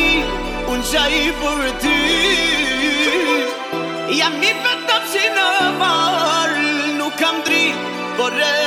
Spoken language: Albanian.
tani Unë që i për ty Jam i vetëm që në varë Nuk kam dritë Por e